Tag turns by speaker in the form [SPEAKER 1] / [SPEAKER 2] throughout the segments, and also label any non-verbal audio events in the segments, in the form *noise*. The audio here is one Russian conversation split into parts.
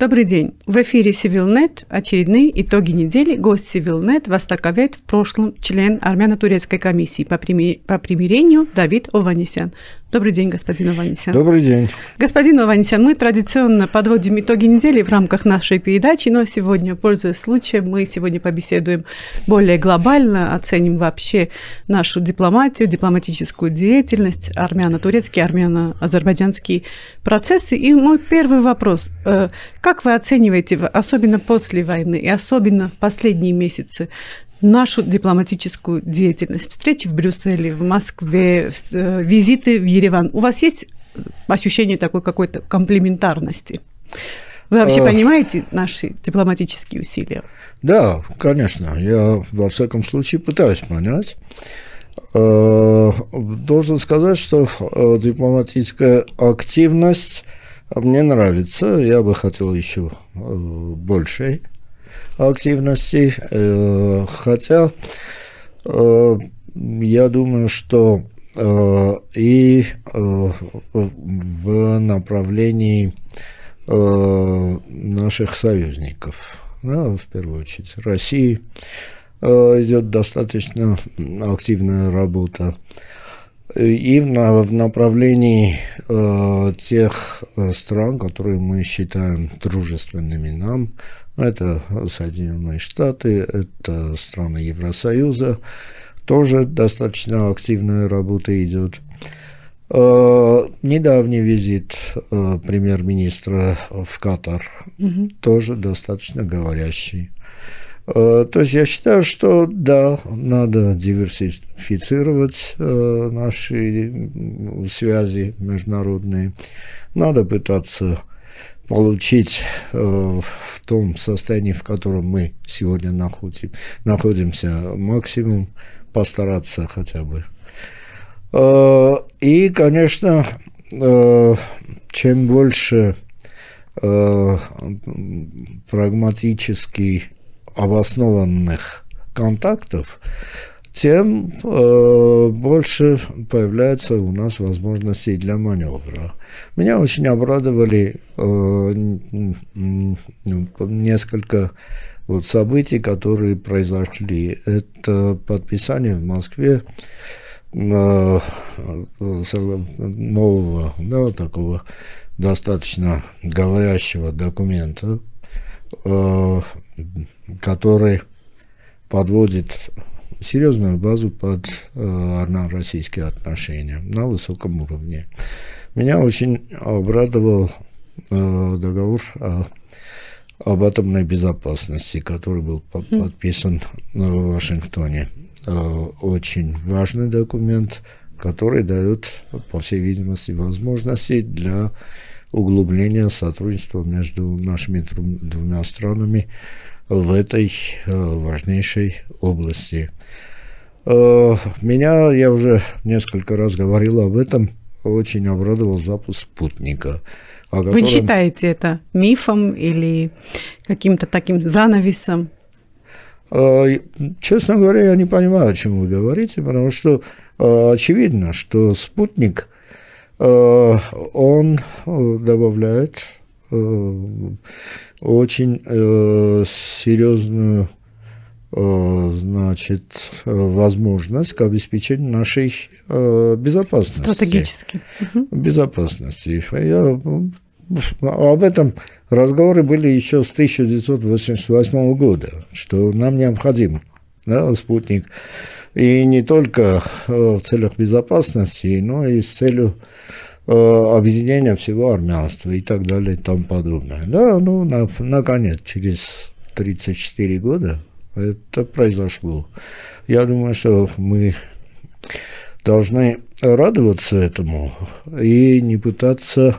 [SPEAKER 1] Добрый день. В эфире Civilnet очередные итоги недели. Гость Civilnet, востоковед, в прошлом член армяно-турецкой комиссии по примирению Давид Ованесян. Добрый день, господин Ованесян.
[SPEAKER 2] Добрый день.
[SPEAKER 1] Господин Ованесян, мы традиционно подводим итоги недели в рамках нашей передачи, но сегодня, пользуясь случаем, мы сегодня побеседуем более глобально, оценим вообще нашу дипломатию, дипломатическую деятельность, армяно-турецкие, армяно-азербайджанские процессы. И мой первый вопрос. Э, как вы оцениваете, особенно после войны и особенно в последние месяцы, нашу дипломатическую деятельность, встречи в Брюсселе, в Москве, э, визиты в Ереван. У вас есть ощущение такой какой-то комплементарности? Вы вообще понимаете наши дипломатические усилия?
[SPEAKER 2] Да, конечно. Я, во всяком случае, пытаюсь понять. Э, должен сказать, что э, дипломатическая активность мне нравится. Я бы хотел еще большей активностей, э, хотя э, я думаю, что э, и в направлении наших союзников, в первую очередь России, идет достаточно активная работа. И в, направлении тех стран, которые мы считаем дружественными нам, это Соединенные Штаты, это страны Евросоюза. Тоже достаточно активная работа идет. Э, недавний визит э, премьер-министра в Катар угу. тоже достаточно говорящий. Э, то есть я считаю, что да, надо диверсифицировать наши связи международные, надо пытаться получить э, в том состоянии, в котором мы сегодня находим, находимся, максимум постараться хотя бы. Э, и, конечно, э, чем больше э, прагматически обоснованных контактов, тем э, больше появляется у нас возможностей для маневра. Меня очень обрадовали э, несколько вот событий, которые произошли. Это подписание в Москве э, нового, да, такого достаточно говорящего документа, э, который подводит серьезную базу под э, российские отношения на высоком уровне. Меня очень обрадовал э, договор о, об атомной безопасности, который был по подписан в Вашингтоне. Э, очень важный документ, который дает, по всей видимости, возможности для углубления сотрудничества между нашими двумя странами в этой э, важнейшей области. Э, меня, я уже несколько раз говорил об этом, очень обрадовал запуск спутника.
[SPEAKER 1] Котором... Вы считаете это мифом или каким-то таким занавесом?
[SPEAKER 2] Э, честно говоря, я не понимаю, о чем вы говорите, потому что очевидно, что спутник, он добавляет очень э, серьезную э, значит, возможность к обеспечению нашей э, безопасности.
[SPEAKER 1] Стратегически.
[SPEAKER 2] Безопасности. Я, об этом разговоры были еще с 1988 года, что нам необходим да, спутник. И не только в целях безопасности, но и с целью Э, объединения всего армянства и так далее и тому подобное. Да, ну, на, наконец, через 34 года это произошло. Я думаю, что мы должны радоваться этому и не пытаться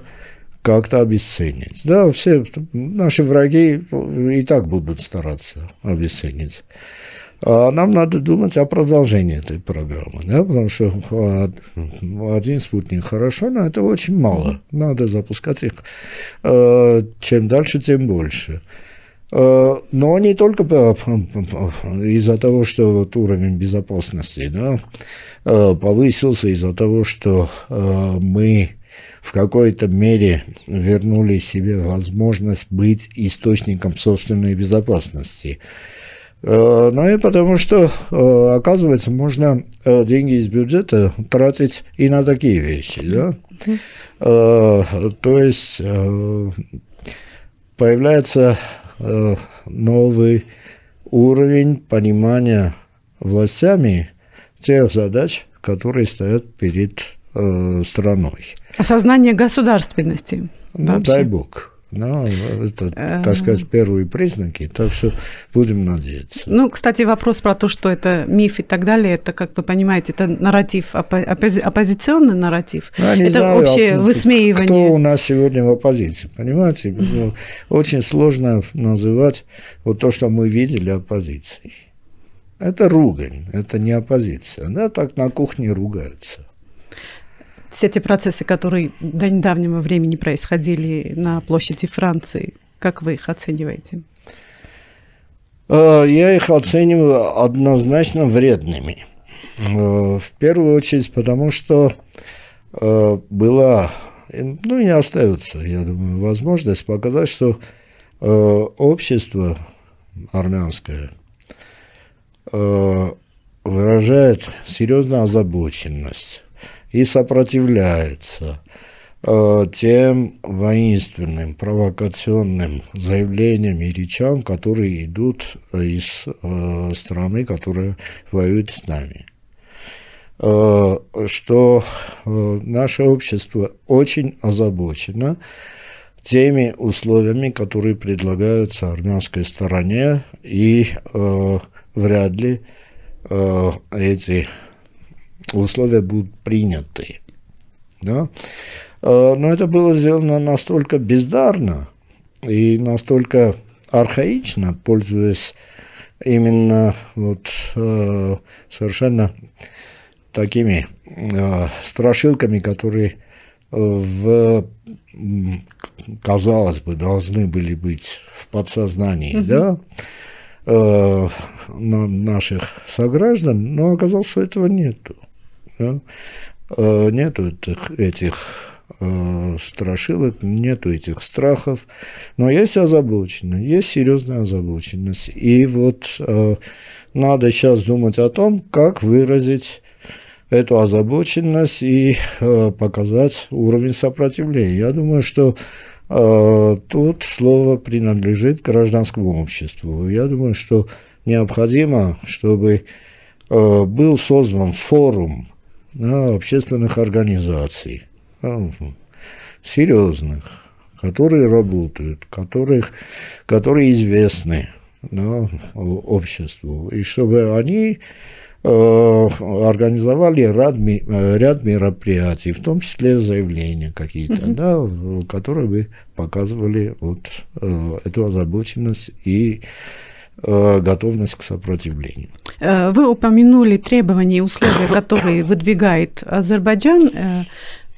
[SPEAKER 2] как-то обесценить. Да, все наши враги и так будут стараться обесценить. А нам надо думать о продолжении этой программы, да, потому что а, один спутник хорошо, но это очень мало. Надо запускать их а, чем дальше, тем больше. Но не только из-за того, что вот уровень безопасности да, повысился, из-за того, что мы в какой-то мере вернули себе возможность быть источником собственной безопасности. Э, ну и потому что, э, оказывается, можно э, деньги из бюджета тратить и на такие вещи. Да? То есть появляется новый уровень понимания властями тех задач, которые стоят перед страной.
[SPEAKER 1] Осознание государственности.
[SPEAKER 2] Ну, дай бог. Ну, это, так сказать, первые признаки, так что будем надеяться.
[SPEAKER 1] Ну, кстати, вопрос про то, что это миф и так далее, это, как вы понимаете, это нарратив, оппози оппозиционный нарратив,
[SPEAKER 2] ну,
[SPEAKER 1] это
[SPEAKER 2] знаю,
[SPEAKER 1] общее а, высмеивание.
[SPEAKER 2] Кто у нас сегодня в оппозиции, понимаете? Ну, очень сложно называть вот то, что мы видели оппозицией. Это ругань, это не оппозиция. Да, так на кухне ругаются
[SPEAKER 1] все те процессы, которые до недавнего времени происходили на площади Франции, как вы их оцениваете?
[SPEAKER 2] Э, я их оцениваю однозначно вредными. Э, в первую очередь, потому что э, была, ну и остается, я думаю, возможность показать, что общество армянское выражает серьезную озабоченность и сопротивляется э, тем воинственным, провокационным заявлениям и речам, которые идут из э, страны, которая воюет с нами. Э, что э, наше общество очень озабочено теми условиями, которые предлагаются армянской стороне, и э, вряд ли э, эти условия будут приняты. Да? А, но это было сделано настолько бездарно и настолько архаично, пользуясь именно вот э, совершенно такими э, страшилками, которые в, казалось бы, должны были быть в подсознании, mm-hmm. да, э, наших сограждан, но оказалось, что этого нету. Да? Э, нету этих, этих э, страшилок, нету этих страхов, но есть озабоченность, есть серьезная озабоченность. И вот э, надо сейчас думать о том, как выразить эту озабоченность и э, показать уровень сопротивления. Я думаю, что э, тут слово принадлежит гражданскому обществу. Я думаю, что необходимо, чтобы э, был создан форум общественных организаций, да, серьезных, которые работают, которых, которые известны да, обществу, и чтобы они э, организовали ряд, ряд мероприятий, в том числе заявления какие-то, mm-hmm. да, которые бы показывали вот э, эту озабоченность и Э, готовность к сопротивлению.
[SPEAKER 1] Э, вы упомянули требования и условия, которые выдвигает Азербайджан. Э,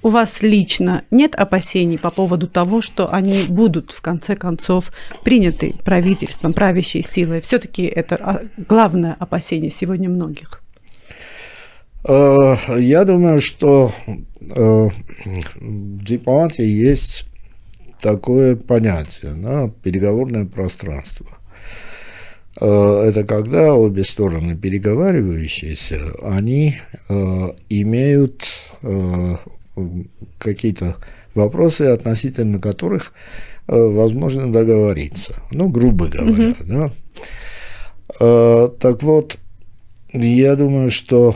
[SPEAKER 1] у вас лично нет опасений по поводу того, что они будут в конце концов приняты правительством, правящей силой? Все-таки это а, главное опасение сегодня многих.
[SPEAKER 2] Я думаю, что в дипломатии есть такое понятие, да, переговорное пространство – Э, это когда обе стороны переговаривающиеся, они э, имеют э, какие-то вопросы, относительно которых возможно договориться. Ну, грубо говоря, mm-hmm. да. Так вот, я думаю, что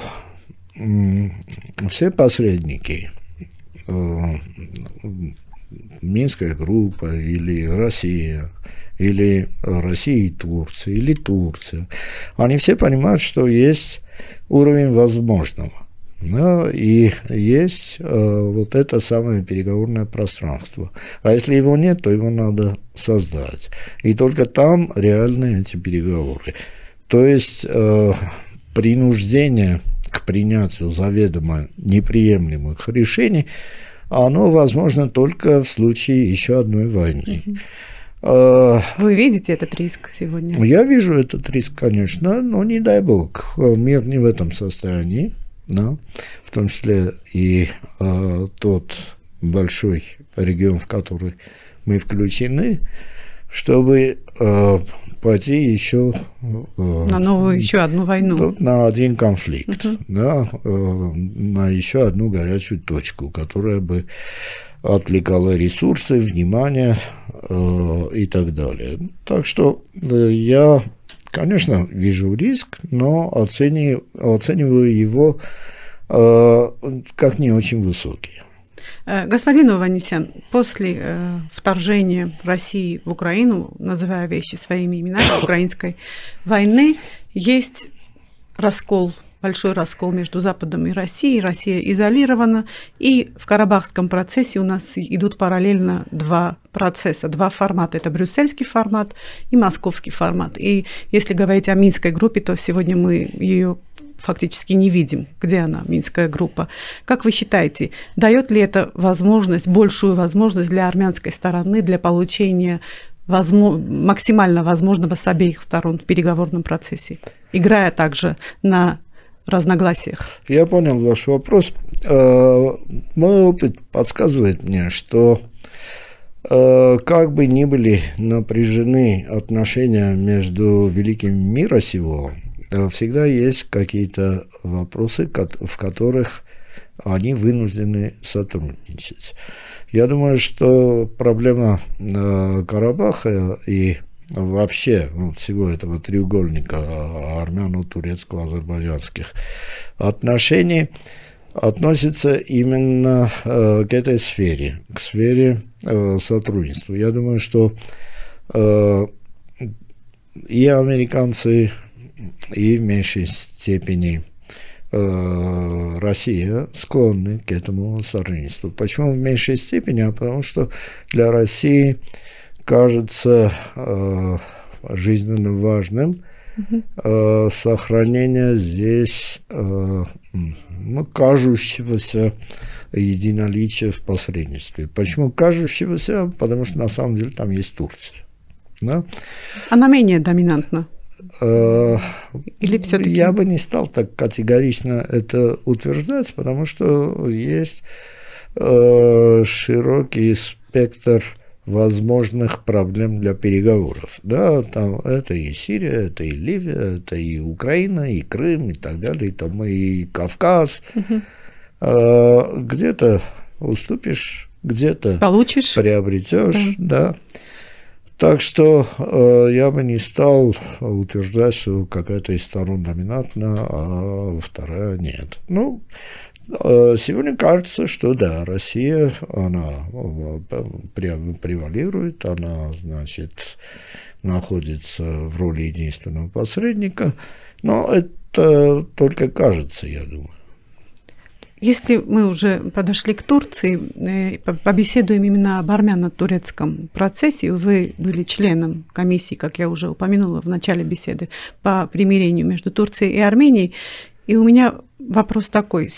[SPEAKER 2] все посредники, Минская группа или Россия, или Россия и Турция, или Турция. Они все понимают, что есть уровень возможного. Да, и есть э, вот это самое переговорное пространство. А если его нет, то его надо создать. И только там реальны эти переговоры. То есть э, принуждение к принятию заведомо неприемлемых решений, оно возможно только в случае еще одной войны. Mm-hmm.
[SPEAKER 1] А, Вы видите этот риск сегодня?
[SPEAKER 2] Я вижу этот риск, конечно, но не дай бог, мир не в этом состоянии, да, в том числе и э, тот большой регион, в который мы включены, чтобы э, пойти еще
[SPEAKER 1] э, на новую еще одну войну,
[SPEAKER 2] на один конфликт, угу. да, э, на еще одну горячую точку, которая бы отвлекала ресурсы, внимание э, и так далее. Так что э, я, конечно, вижу риск, но оцениваю, оцениваю его э, как не очень высокий.
[SPEAKER 1] Э, господин Ованесян, после э, вторжения России в Украину, называя вещи своими именами, *coughs* украинской войны, есть раскол большой раскол между Западом и Россией. Россия изолирована, и в Карабахском процессе у нас идут параллельно два процесса, два формата. Это брюссельский формат и московский формат. И если говорить о Минской группе, то сегодня мы ее фактически не видим, где она, Минская группа. Как вы считаете, дает ли это возможность, большую возможность для армянской стороны для получения возможно, максимально возможного с обеих сторон в переговорном процессе, играя также на разногласиях?
[SPEAKER 2] Я понял ваш вопрос. Э, мой опыт подсказывает мне, что э, как бы ни были напряжены отношения между великим мира сего, Э, всегда есть какие-то вопросы, в которых они вынуждены сотрудничать. Я думаю, что проблема Карабаха и вообще ну, всего этого треугольника армяно-турецко-азербайджанских отношений относится именно э, к этой сфере, к сфере сотрудничества. Я думаю, что и американцы, и в меньшей степени э, Россия склонны к этому сотрудничеству. Почему в меньшей степени? А потому что для России кажется э, жизненно важным э, сохранение здесь э, ну, кажущегося единоличия в посредничестве. Почему кажущегося? Потому что на самом деле там есть Турция.
[SPEAKER 1] Да? Она менее доминантна.
[SPEAKER 2] Э, Или все-таки? Я бы не стал так категорично это утверждать, потому что есть э, широкий спектр возможных проблем для переговоров. Да, там это и Сирия, это и Ливия, это и Украина, и Крым, и так далее, и там и Кавказ. Угу. где-то уступишь, где-то
[SPEAKER 1] получишь,
[SPEAKER 2] приобретешь, да. да. Так что э, я бы не стал утверждать, что какая-то из сторон доминантна, а вторая нет. Ну, сегодня кажется, что да, Россия, она э, превалирует, она, значит, находится в роли единственного посредника, но это только кажется, я думаю.
[SPEAKER 1] Если мы уже подошли к Турции, э, побеседуем именно об армяно-турецком процессе. Вы были членом комиссии, как я уже упомянула в начале беседы, по примирению между Турцией и Арменией. И у меня вопрос такой.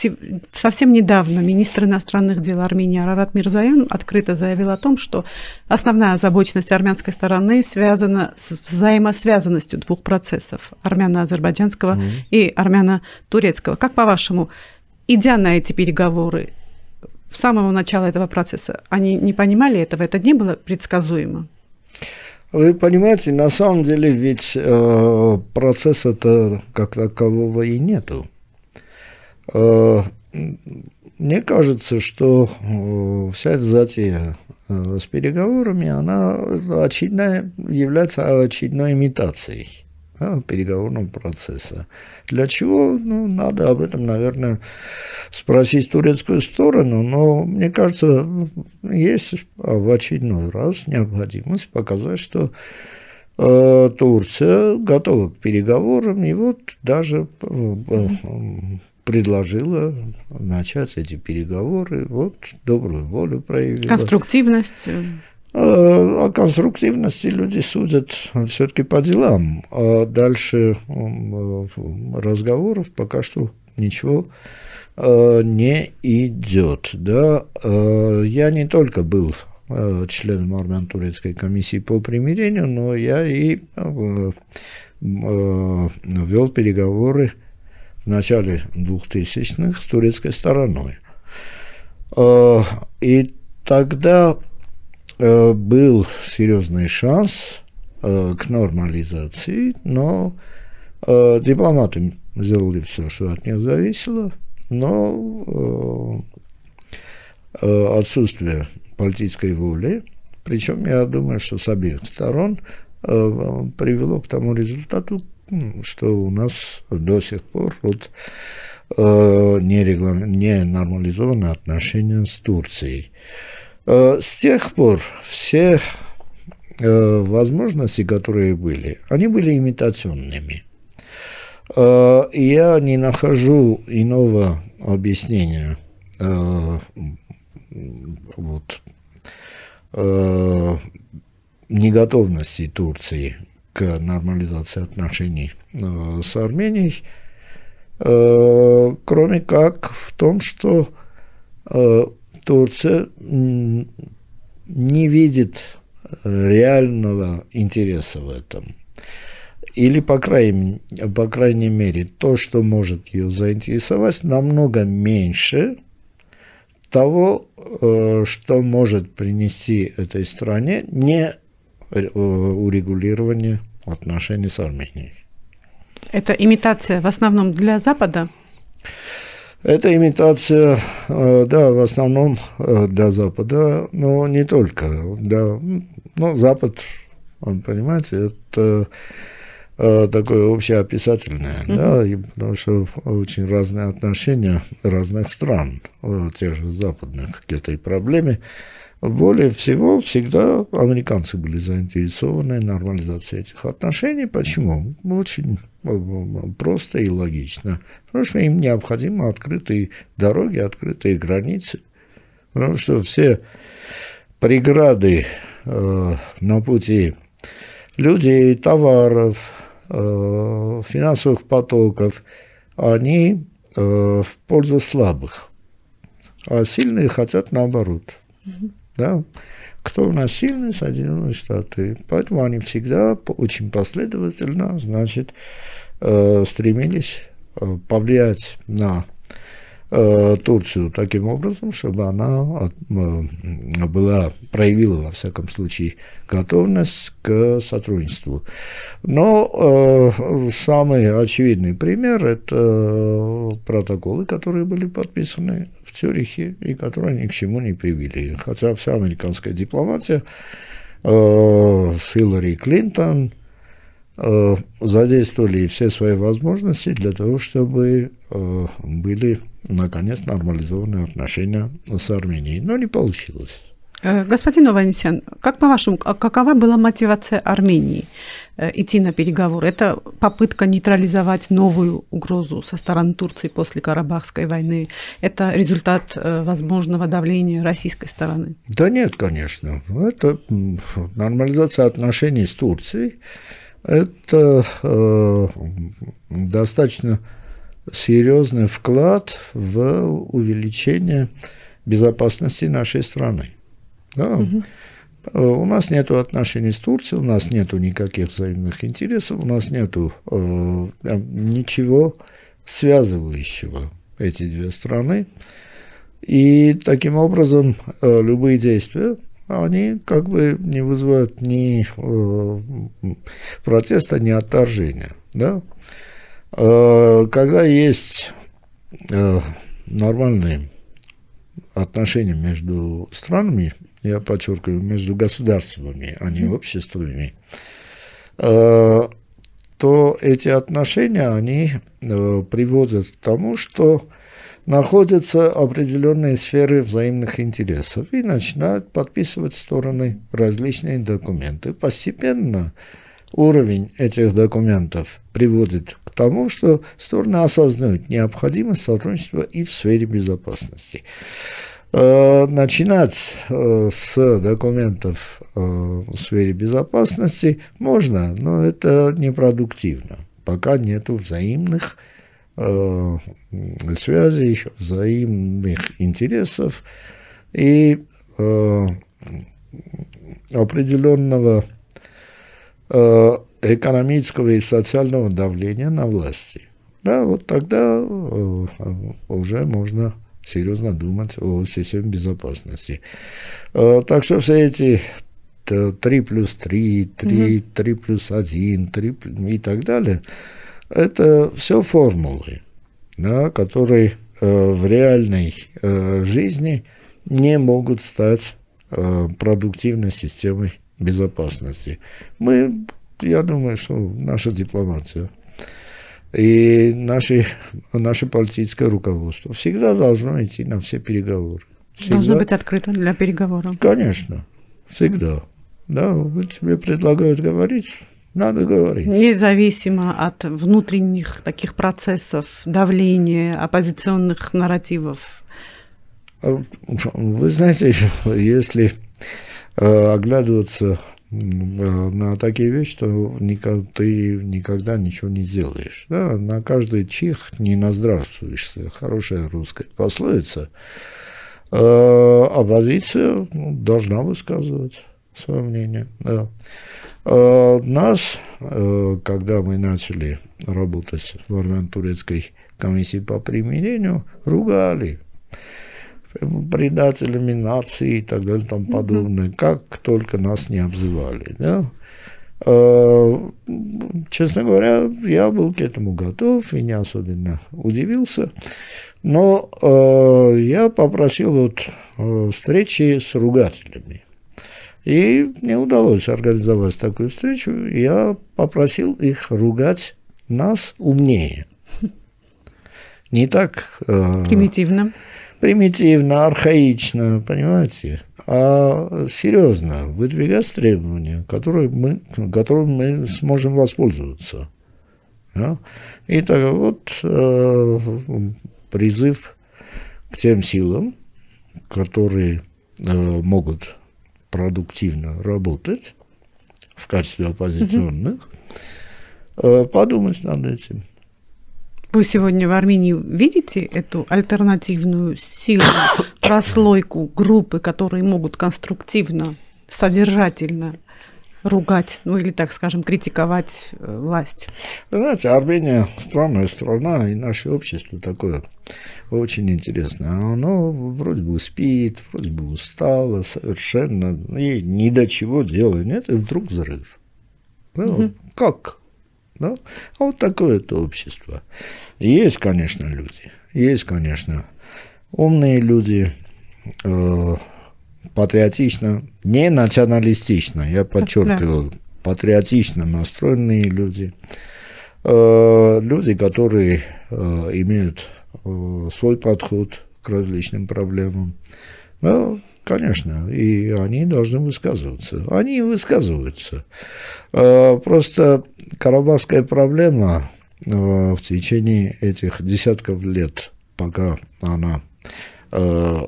[SPEAKER 1] Совсем недавно министр иностранных дел Армении Арарат Мирзаян открыто заявил о том, что основная озабоченность армянской стороны связана с взаимосвязанностью двух процессов – армяно-азербайджанского mm-hmm. и армяно-турецкого. Как по-вашему, идя на эти переговоры, с самого начала этого процесса, они не понимали этого, это не было предсказуемо?
[SPEAKER 2] Вы понимаете, на самом деле ведь э, процесса-то как такового и нету. Э, мне кажется, что э, вся эта затея э, с переговорами, она очередная, является очередной имитацией да, переговорного процесса. Для чего? Ну, надо об этом, наверное, спросить турецкую сторону, но мне кажется, есть в очередной раз необходимость показать, что э, Турция готова к переговорам, и вот даже э, э предложила начать эти переговоры, вот добрую волю проявила.
[SPEAKER 1] Конструктивность.
[SPEAKER 2] О а конструктивности люди судят все-таки по делам, а дальше разговоров пока что ничего э, не идет. Да? Э, я не только был э, членом армян-турецкой комиссии по примирению, но я и вел переговоры в начале 2000-х с турецкой стороной. И тогда был серьезный шанс к нормализации, но дипломаты сделали все, что от них зависело, но отсутствие политической воли, причем я думаю, что с обеих сторон привело к тому результату, что у нас до сих пор вот, э, не, реглам... не нормализованы отношения с Турцией. Э, с тех пор все э, возможности, которые были, они были имитационными. Э, я не нахожу иного объяснения вот, неготовности Турции к нормализации отношений с Арменией, кроме как в том, что Турция не видит реального интереса в этом. Или, по крайней, по крайней мере, то, что может ее заинтересовать, намного меньше того, что может принести этой стране не урегулирование отношений с Арменией.
[SPEAKER 1] Это имитация в основном для Запада?
[SPEAKER 2] Это имитация, э, да, в основном э, для Запада, но не только. Для, ну, Запад, понимаете, это э, такое общеописательное, mm-hmm. да, и потому что очень разные отношения разных стран, тех же западных к этой проблеме. Более всего, всегда американцы были заинтересованы в нормализации этих отношений. Почему? Очень просто и логично. Потому что им необходимы открытые дороги, открытые границы. Потому что все преграды э, на пути людей, товаров, э, финансовых потоков, они э, в пользу слабых. А сильные хотят наоборот. Mm-hmm. Да? Кто у нас сильный? Соединенные Штаты. Поэтому они всегда очень последовательно, значит, э, стремились э, повлиять на Турцию таким образом, чтобы она э, была, проявила, во всяком случае, готовность к сотрудничеству. Но э, самый очевидный пример – это протоколы, которые были подписаны в Цюрихе и которые ни к чему не привели. Хотя вся американская дипломатия э, с Хиллари Клинтон э, задействовали все свои возможности для того, чтобы э, были наконец нормализованные отношения с Арменией. Но не получилось.
[SPEAKER 1] Э, господин Ованесян, как по-вашему, а какова была мотивация Армении э, идти на переговоры? Это попытка нейтрализовать новую угрозу со стороны Турции после Карабахской войны? Это результат э, возможного давления российской стороны?
[SPEAKER 2] Да нет, конечно. Это нормализация отношений с Турцией. Это э, достаточно серьезный вклад в увеличение безопасности нашей страны. Да? Угу. У нас нет отношений с Турцией, у нас нет никаких взаимных интересов, у нас нет э, ничего связывающего эти две страны. И таким образом э, любые действия, они как бы не вызывают ни э, протеста, ни отторжения. Да? Э, когда есть э, нормальные отношения между странами, я подчеркиваю, между государствами, а не обществами, э, то эти отношения, они приводят к тому, что находятся определенные сферы взаимных интересов и начинают подписывать стороны различные документы. Постепенно уровень этих документов приводит тому, что стороны осознают необходимость сотрудничества и в сфере безопасности. Э, начинать э, с документов э, в сфере безопасности можно, но это непродуктивно, пока нет взаимных связей, взаимных интересов и определенного экономического и социального давления на власти. Да, вот тогда э, уже можно серьезно думать о системе безопасности. Э, так что все эти 3 плюс 3, 3, 3 плюс 1, 3 и так далее, это все формулы, да, которые э, в реальной э, жизни не могут стать э, продуктивной системой безопасности. Мы, я думаю, что наша дипломатия и наше, наше политическое руководство всегда должно идти на все переговоры.
[SPEAKER 1] Всегда. Должно быть открыто для переговоров.
[SPEAKER 2] Конечно, всегда. Да, вот тебе предлагают говорить, надо говорить.
[SPEAKER 1] Независимо от внутренних таких процессов, давления, оппозиционных нарративов.
[SPEAKER 2] Вы знаете, *laughs* если э, оглядываться на такие вещи, то ты никогда ничего не сделаешь. Да? На каждый чих не наздравствуешься. Хорошая русская пословица. Э, оппозиция ну, должна высказывать свое мнение. Да. Э, нас, э, когда мы начали работать в армяно-турецкой комиссии по примирению, ругали предателями нации и так далее и тому подобное, как только нас не обзывали. Да? Э, честно говоря, я был к этому готов и не особенно удивился. Но э, я попросил вот э, встречи с ругателями. И мне удалось организовать такую встречу. Я попросил их ругать нас умнее. Не так...
[SPEAKER 1] Э, примитивно.
[SPEAKER 2] Примитивно, архаично, понимаете? А серьезно выдвигать требования, которые мы, которым мы сможем воспользоваться. Да? И так вот э, призыв к тем силам, которые э, могут продуктивно работать в качестве оппозиционных, угу. подумать над этим.
[SPEAKER 1] Вы сегодня в Армении видите эту альтернативную силу, *coughs* прослойку группы, которые могут конструктивно, содержательно ругать, ну или, так скажем, критиковать э, власть?
[SPEAKER 2] знаете, Армения странная страна, и наше общество такое очень интересное. Оно вроде бы спит, вроде бы устало совершенно, и ни до чего дела нет, и вдруг взрыв. Ну, угу. Как? Да? А вот такое это общество. Есть, конечно, люди, есть, конечно, умные люди, э, патриотично, не националистично, я подчеркиваю, патриотично настроенные люди, э, люди, которые э, имеют э, свой подход к различным проблемам. Ну, конечно, и они должны высказываться. Они высказываются. Просто карабахская проблема в течение этих десятков лет, пока она Э,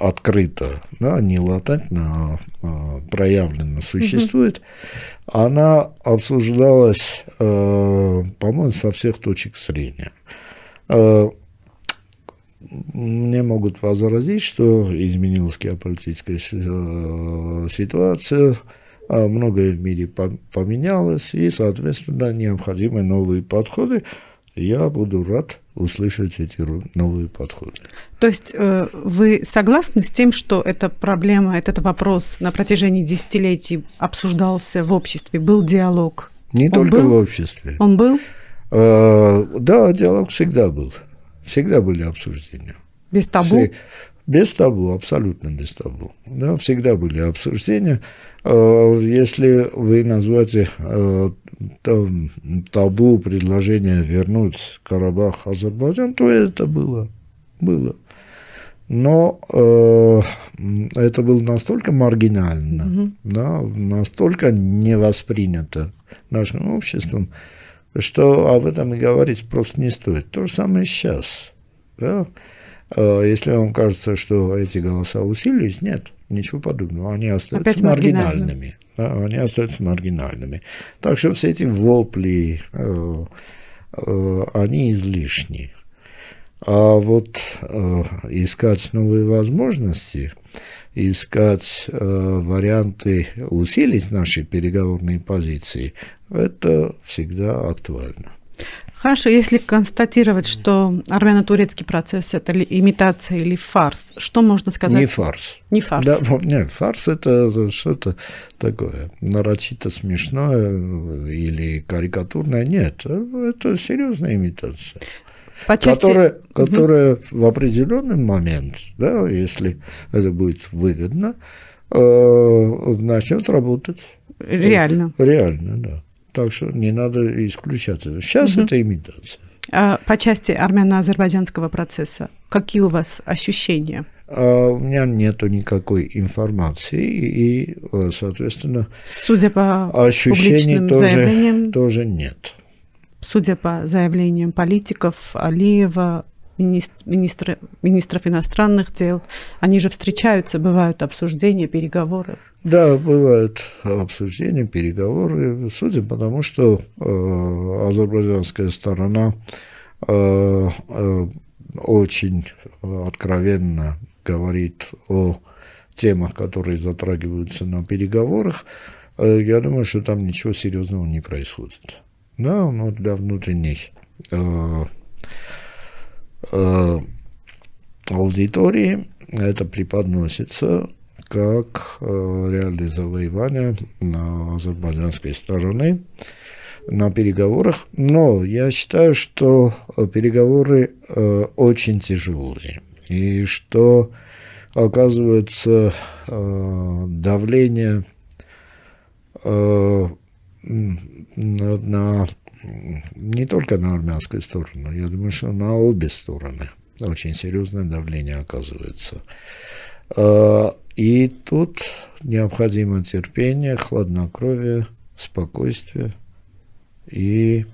[SPEAKER 2] открыто, да, не латентно, а проявленно существует, угу. она обсуждалась, э, по-моему, со всех точек зрения. Э, мне могут возразить, что изменилась геополитическая ситуация, а многое в мире поменялось, и, соответственно, необходимы новые подходы. Я буду рад услышать эти новые подходы.
[SPEAKER 1] То есть э, вы согласны с тем, что эта проблема, этот вопрос на протяжении десятилетий обсуждался в обществе, был диалог?
[SPEAKER 2] Не Он только был? в обществе.
[SPEAKER 1] Он был?
[SPEAKER 2] Э, да, диалог всегда был. Всегда были обсуждения.
[SPEAKER 1] Без табу?
[SPEAKER 2] Без табу, абсолютно без табу. Да, всегда были обсуждения. Э, если вы называете э, табу предложение вернуть Карабах Азербайджан, то это было. было. Но э, это было настолько маргинально, угу. да, настолько не воспринято нашим обществом, что об этом и говорить просто не стоит. То же самое сейчас. Да? Э, если вам кажется, что эти голоса усилились, нет, ничего подобного. Они остаются Опять маргинальными. Да, они остаются маргинальными. Так что все эти вопли, э, э, они излишни. А вот э, искать новые возможности, искать э, варианты усилить наши переговорные позиции, это всегда актуально.
[SPEAKER 1] Хорошо, если констатировать, что армяно-турецкий процесс – это ли имитация или фарс, что можно сказать?
[SPEAKER 2] Не фарс.
[SPEAKER 1] Не фарс.
[SPEAKER 2] Да, нет, фарс – это что-то такое нарочито смешное или карикатурное. Нет, это серьезная имитация. По части... Которая, которая угу. в определенный момент, да, если это будет выгодно, э, начнет работать.
[SPEAKER 1] Реально.
[SPEAKER 2] Реально, да. Так что не надо исключать это. Сейчас угу. это имитация.
[SPEAKER 1] А по части армяно-азербайджанского процесса, какие у вас ощущения?
[SPEAKER 2] А у меня нету никакой информации, и, соответственно,
[SPEAKER 1] Судя по
[SPEAKER 2] ощущений тоже, тоже нет.
[SPEAKER 1] Судя по заявлениям политиков, Алиева, министр, министров иностранных дел. Они же встречаются, бывают обсуждения, переговоры.
[SPEAKER 2] Да, бывают обсуждения, переговоры. Судя по тому, что э, азербайджанская сторона э, э, очень откровенно говорит о темах, которые затрагиваются на переговорах, э, я думаю, что там ничего серьезного не происходит. Да, но для внутренних э, э, аудитории это преподносится как э, реальное завоевание на азербайджанской стороне на переговорах. Но я считаю, что переговоры э, очень тяжелые. И что, оказывается, э, давление э, на, не только на армянскую сторону, я думаю, что на обе стороны очень серьезное давление оказывается. А, и тут необходимо терпение, хладнокровие, спокойствие и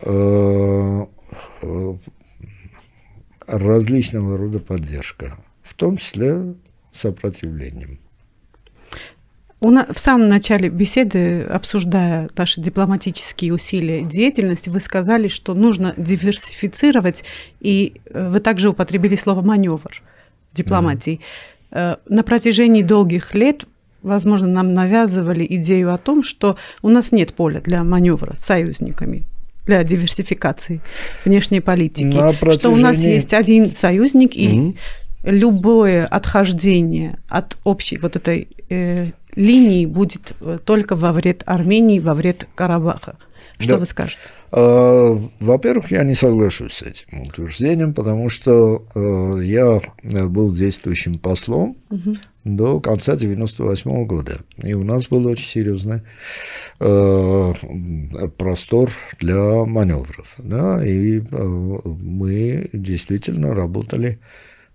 [SPEAKER 2] а, различного рода поддержка, в том числе сопротивлением.
[SPEAKER 1] В самом начале беседы, обсуждая наши дипломатические усилия деятельность, вы сказали, что нужно диверсифицировать, и э, вы также употребили слово маневр дипломатии. Да. Э, на протяжении долгих лет, возможно, нам навязывали идею о том, что у нас нет поля для маневра с союзниками для диверсификации внешней политики, протяжении... что у нас есть один союзник и угу. любое отхождение от общей вот этой э, линии будет э, только во вред Армении, во вред Карабаха. Что да. вы скажете?
[SPEAKER 2] А, во-первых, я не соглашусь с этим утверждением, потому что э, я был действующим послом угу. до конца 98 года. И у нас был очень серьезный э, простор для маневров. Да, и мы действительно работали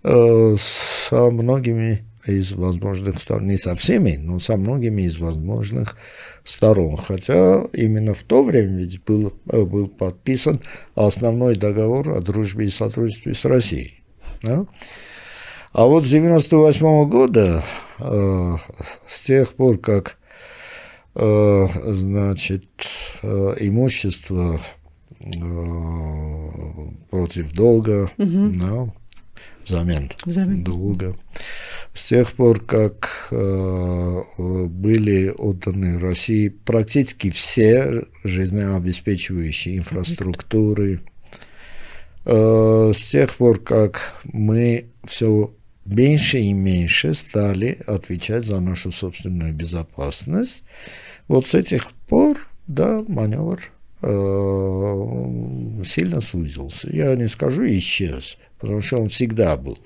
[SPEAKER 2] со многими из возможных сторон, не со всеми, но со многими из возможных сторон. Хотя именно в то время ведь был, э, был подписан основной договор о дружбе и сотрудничестве с Россией. Да? А вот с 1998 года, э, с тех пор, как э, значит, э, имущество э, против долга, угу. да, взамен, взамен. долга, с тех пор, как э, были отданы России практически все жизнеобеспечивающие инфраструктуры, э, с тех пор, как мы все меньше и меньше стали отвечать за нашу собственную безопасность, вот с этих пор, да, маневр сильно сузился. Я не скажу исчез, потому что он всегда был.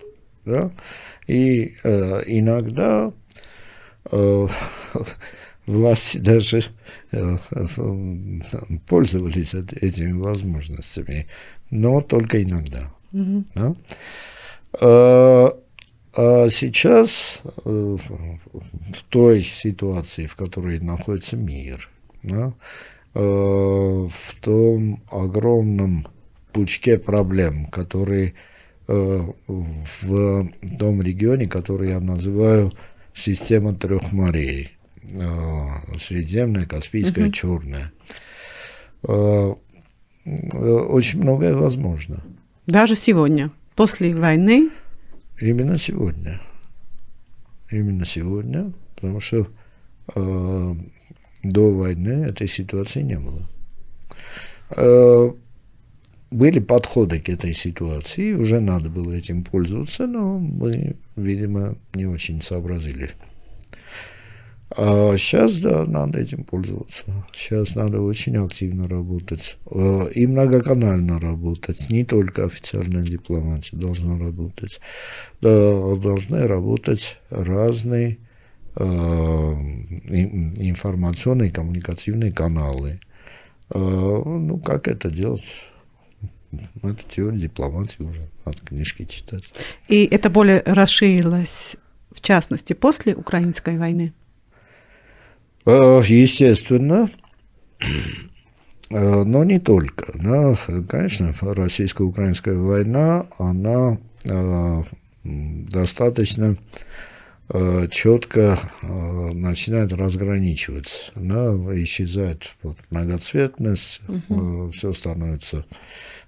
[SPEAKER 2] Да? И э, иногда э, *laughs* власти даже э, *laughs* пользовались этими возможностями, но только иногда. Mm-hmm. Да? А, а сейчас э, в той ситуации, в которой находится мир, да, э, в том огромном пучке проблем, которые Э, в том регионе, который я называю система трех морей. Э, Средиземная, Каспийская, угу. Черная. Э, очень многое возможно.
[SPEAKER 1] Даже сегодня, после войны?
[SPEAKER 2] Именно сегодня. Именно сегодня, потому что э, до войны этой ситуации не было. Э, были подходы к этой ситуации, уже надо было этим пользоваться, но мы, видимо, не очень сообразили. А сейчас, да, надо этим пользоваться. Сейчас надо очень активно работать э, и многоканально работать. Не только официальная дипломатия должна работать. Должны работать разные э, информационные, коммуникативные каналы. Э, ну, как это делать? Это теория дипломатии уже, надо книжки читать.
[SPEAKER 1] И это более расширилось, в частности, после украинской войны?
[SPEAKER 2] Э, естественно, но не только. Да, конечно, российско-украинская война, она достаточно четко начинает разграничиваться. Да, исчезает вот, многоцветность, угу. все становится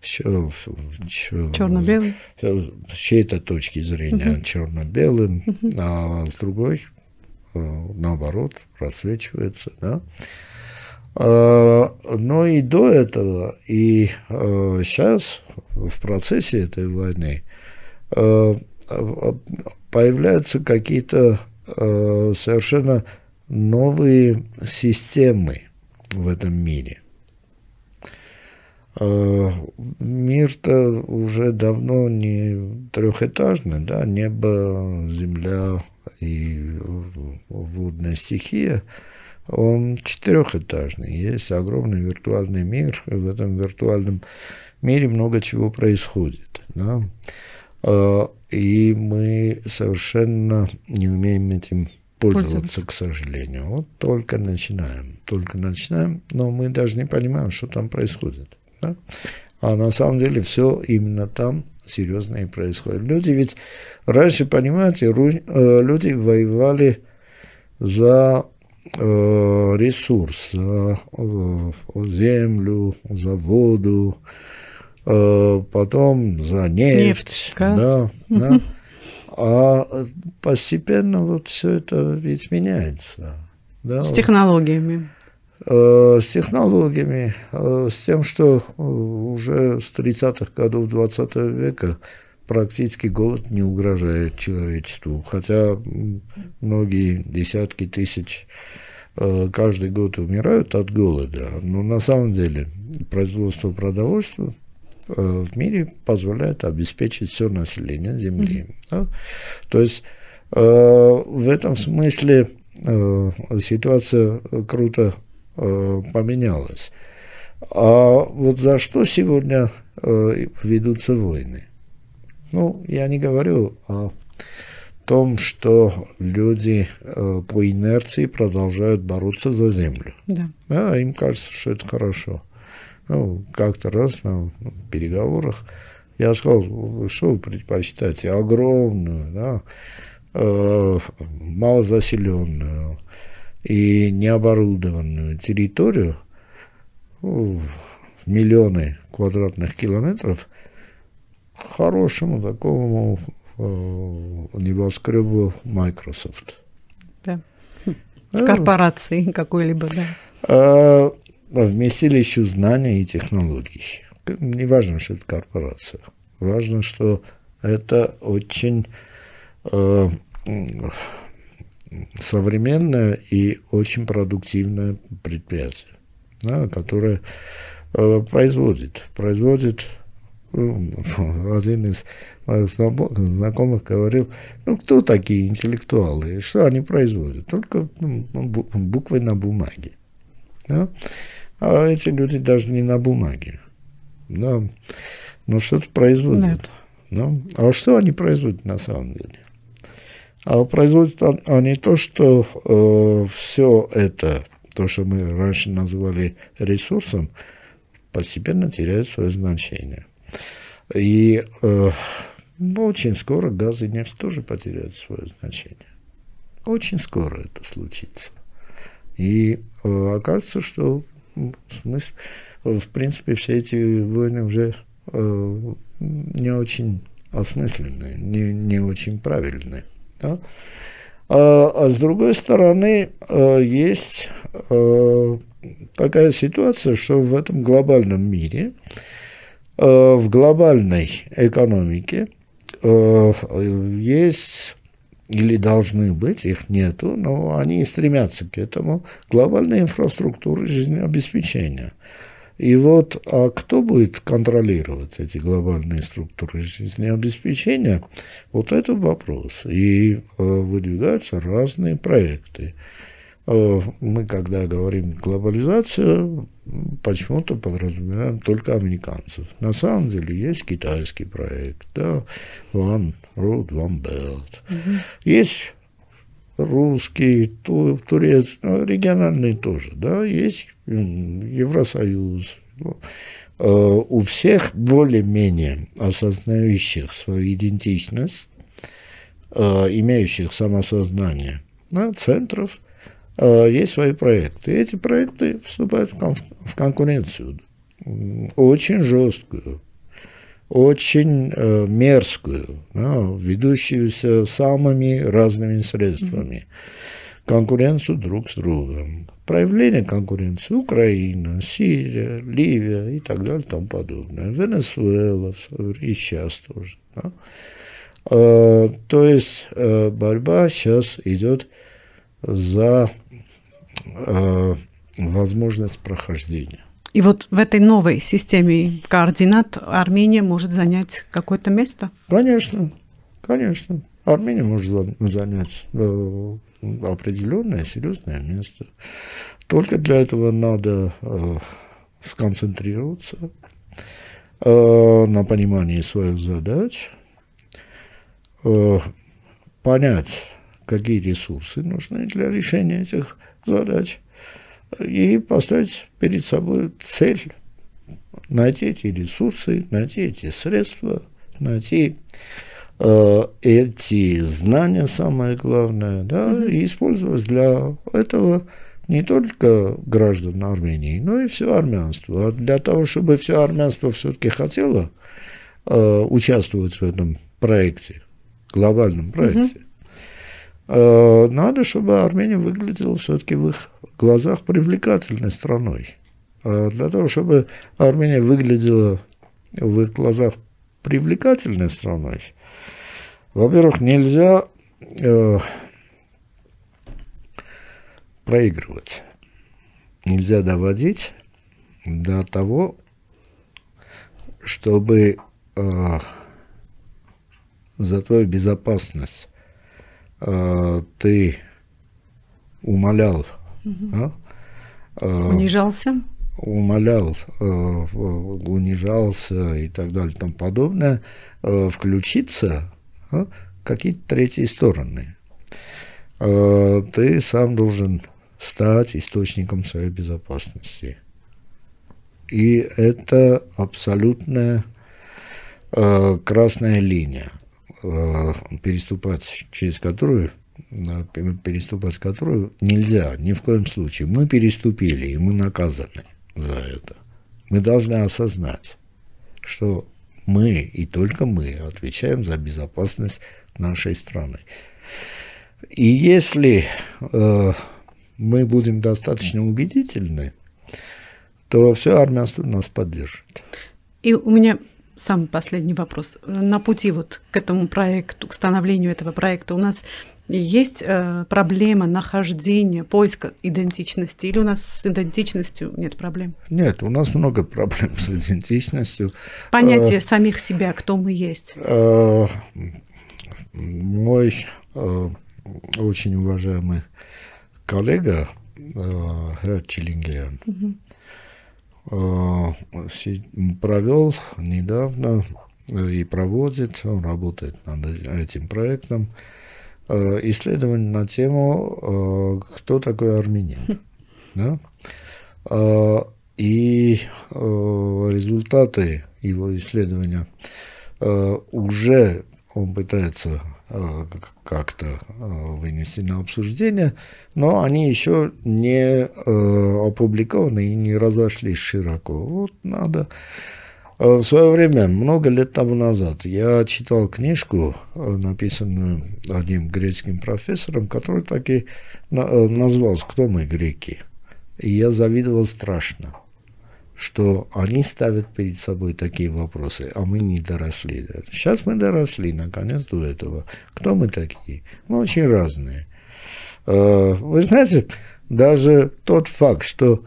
[SPEAKER 1] черно-белым.
[SPEAKER 2] С чьей-то точки зрения угу. черно-белым, угу. а с другой Э, наоборот, просвечивается, да. А, но и до этого, и сейчас, э, в процессе этой войны, э, появляются какие-то совершенно новые системы в этом мире. Мир-то уже давно не трехэтажный, да, небо, земля, и водная стихия, он четырехэтажный. Есть огромный виртуальный мир, и в этом виртуальном мире много чего происходит. Да? А, и мы совершенно не умеем этим пользоваться, пользоваться, к сожалению. Вот только начинаем, только начинаем, но мы даже не понимаем, что там происходит. Да? А на самом деле все именно там серьезное происходит. Люди ведь раньше, понимаете, э, люди воевали за э, ресурс, за э, землю, за воду, потом за нефть, нефть газ. Да, *laughs* да. А постепенно вот все это ведь меняется.
[SPEAKER 1] Да? С технологиями.
[SPEAKER 2] Э, с технологиями, э, с тем, что э, уже с 30-х годов 20 века практически голод не угрожает человечеству, хотя многие десятки тысяч каждый год умирают от голода, но на самом деле производство продовольствия в мире позволяет обеспечить все население Земли. Mm-hmm. Да? То есть в этом смысле ситуация круто Э, поменялось. А вот за что сегодня э, ведутся войны? Ну, я не говорю о том, что люди э, по инерции продолжают бороться за землю. Да. да. Им кажется, что это хорошо. Ну, как-то раз на переговорах я сказал, что вы предпочитаете? Огромную, да, э, малозаселенную, и необорудованную территорию ну, в миллионы квадратных километров хорошему такому э, небоскребу Microsoft.
[SPEAKER 1] Да. А, Корпорации какой-либо, да.
[SPEAKER 2] А, вместилищу знаний и технологий. Не важно, что это корпорация. Важно, что это очень э, современное и очень продуктивное предприятие, да, которое э, производит, производит ну, *laughs* один из моих знакомых говорил, ну, кто такие интеллектуалы, что они производят? Только ну, буквы на бумаге. Да? А эти люди даже не на бумаге. Да? Но что-то производят. Да. А что они производят на самом деле? А производят они то, что э, все это, то, что мы раньше называли ресурсом, постепенно теряет свое значение. И э, очень скоро газ и нефть тоже потеряют свое значение. Очень скоро это случится. И э, окажется, что смысл, в принципе, все эти войны уже э, не очень осмысленные, не, не очень правильные. Да? А, а с другой стороны, э, есть э, такая ситуация, что в этом глобальном мире в глобальной экономике есть или должны быть, их нету, но они стремятся к этому, глобальной инфраструктуры жизнеобеспечения. И вот а кто будет контролировать эти глобальные структуры жизнеобеспечения? Вот это вопрос. И э, выдвигаются разные проекты. Э, мы, когда говорим глобализация, почему-то подразумеваем только американцев. На самом деле есть китайский проект, да, One Road, One Belt. Угу. Есть русский, турецкий, ну, региональный тоже, да, есть Евросоюз. Э, у всех более-менее осознающих свою идентичность, э, имеющих самосознание, да, центров, есть свои проекты. И эти проекты вступают в, кон в конкуренцию, очень жесткую, очень э, мерзкую, да, ведущуюся самыми разными средствами. Конкуренцию друг с другом. Проявление конкуренции Украина, Сирия, Ливия и так далее и тому подобное. Венесуэла и сейчас тоже. Да. Э, то есть э, борьба сейчас идет за э, возможность прохождения.
[SPEAKER 1] И вот в этой новой системе координат Армения может занять какое-то место?
[SPEAKER 2] Конечно, конечно. Армения может занять э, определенное серьезное место. Только для этого надо э, сконцентрироваться э, на понимании своих задач, понять, какие ресурсы нужны для решения этих задач – и поставить перед собой цель найти эти ресурсы, найти эти средства, найти э, эти знания, самое главное, да, mm-hmm. и использовать для этого не только граждан Армении, но и все армянство. А для того, чтобы все армянство все-таки хотело э, участвовать в этом проекте, глобальном проекте, mm-hmm. Э, надо, чтобы Армения выглядела все-таки в их глазах привлекательной страной. А для того, чтобы Армения выглядела в их глазах привлекательной страной, во-первых, нельзя э, проигрывать. Нельзя доводить до того, чтобы э, за твою безопасность э, ты умолял
[SPEAKER 1] Угу. А, унижался?
[SPEAKER 2] Умолял, э, унижался и так далее тому подобное, э, включиться а, какие-то третьи стороны. Э, ты сам должен стать источником своей безопасности. И это абсолютная э, красная линия, э, переступать через которую переступать которую нельзя ни в коем случае. Мы переступили, и мы наказаны за это. Мы должны осознать, что мы и только мы отвечаем за безопасность нашей страны. И если э, мы будем достаточно убедительны, то все армянство нас поддержит.
[SPEAKER 1] И у меня самый последний вопрос. На пути вот к этому проекту, к становлению этого проекта у нас есть э, проблема нахождения, поиска идентичности, или у нас с идентичностью нет проблем?
[SPEAKER 2] Нет, у нас много проблем с идентичностью.
[SPEAKER 1] Понятие э, самих себя, кто мы есть.
[SPEAKER 2] Э, мой э, очень уважаемый коллега э, Град Челингерян угу. Э, провел недавно э, и проводит, он работает над этим проектом, Э, исследование на тему, кто такой армянин. *laughs* Да? И результаты его исследования уже он пытается как-то вынести на обсуждение, но они еще не опубликованы и не разошлись широко. Вот надо в свое время, много лет тому назад, я читал книжку, э, написанную одним греческим профессором, который так и э, назвался «Кто мы, греки?». И я завидовал страшно. Что они ставят перед собой такие вопросы, а мы не доросли. Сейчас мы доросли, наконец, до этого. Кто мы такие? Мы очень разные. Э, вы знаете, даже тот факт, что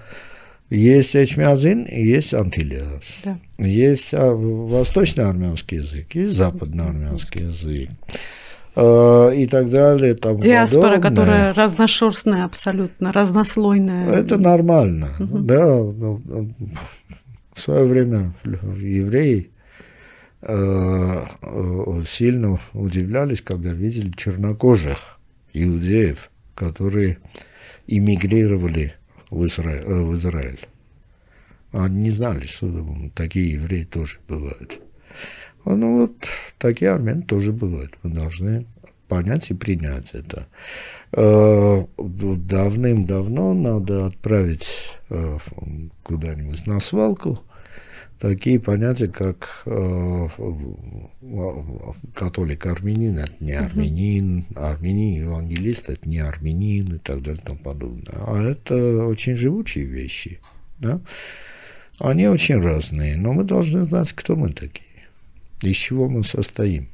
[SPEAKER 2] есть эчмиазин и есть антилиас. Да. Есть а, восточно-армянский язык, есть западно-армянский язык и так далее. Тому
[SPEAKER 1] Диаспора, подобное. которая разношерстная абсолютно, разнослойная.
[SPEAKER 2] Это нормально. Угу. Да, ну, в свое время евреи э, сильно удивлялись, когда видели чернокожих иудеев, которые эмигрировали в Израиль. Э, в Израиль. Они не знали, что такие евреи тоже бывают. Ну вот такие армяне тоже бывают. Мы должны понять и принять это. Э, давным-давно надо отправить э, куда-нибудь на свалку такие понятия, как э, католик армянин, это не армянин, армянин евангелист, это не армянин и так далее и тому подобное. А это очень живучие вещи. Да? Они очень разные, но мы должны знать, кто мы такие, из чего мы состоим.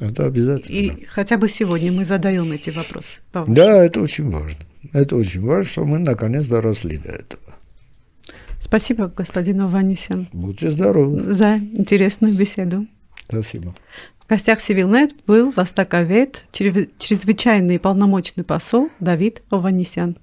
[SPEAKER 2] Это обязательно.
[SPEAKER 1] И хотя бы сегодня мы задаем эти вопросы.
[SPEAKER 2] Да, это очень важно. Это очень важно, что мы наконец доросли до этого.
[SPEAKER 1] Спасибо, господин Ованисян.
[SPEAKER 2] Будьте здоровы.
[SPEAKER 1] За интересную беседу.
[SPEAKER 2] Спасибо.
[SPEAKER 1] В гостях Сивилнет был востоковед, чрезвычайный полномочный посол Давид Ованисян.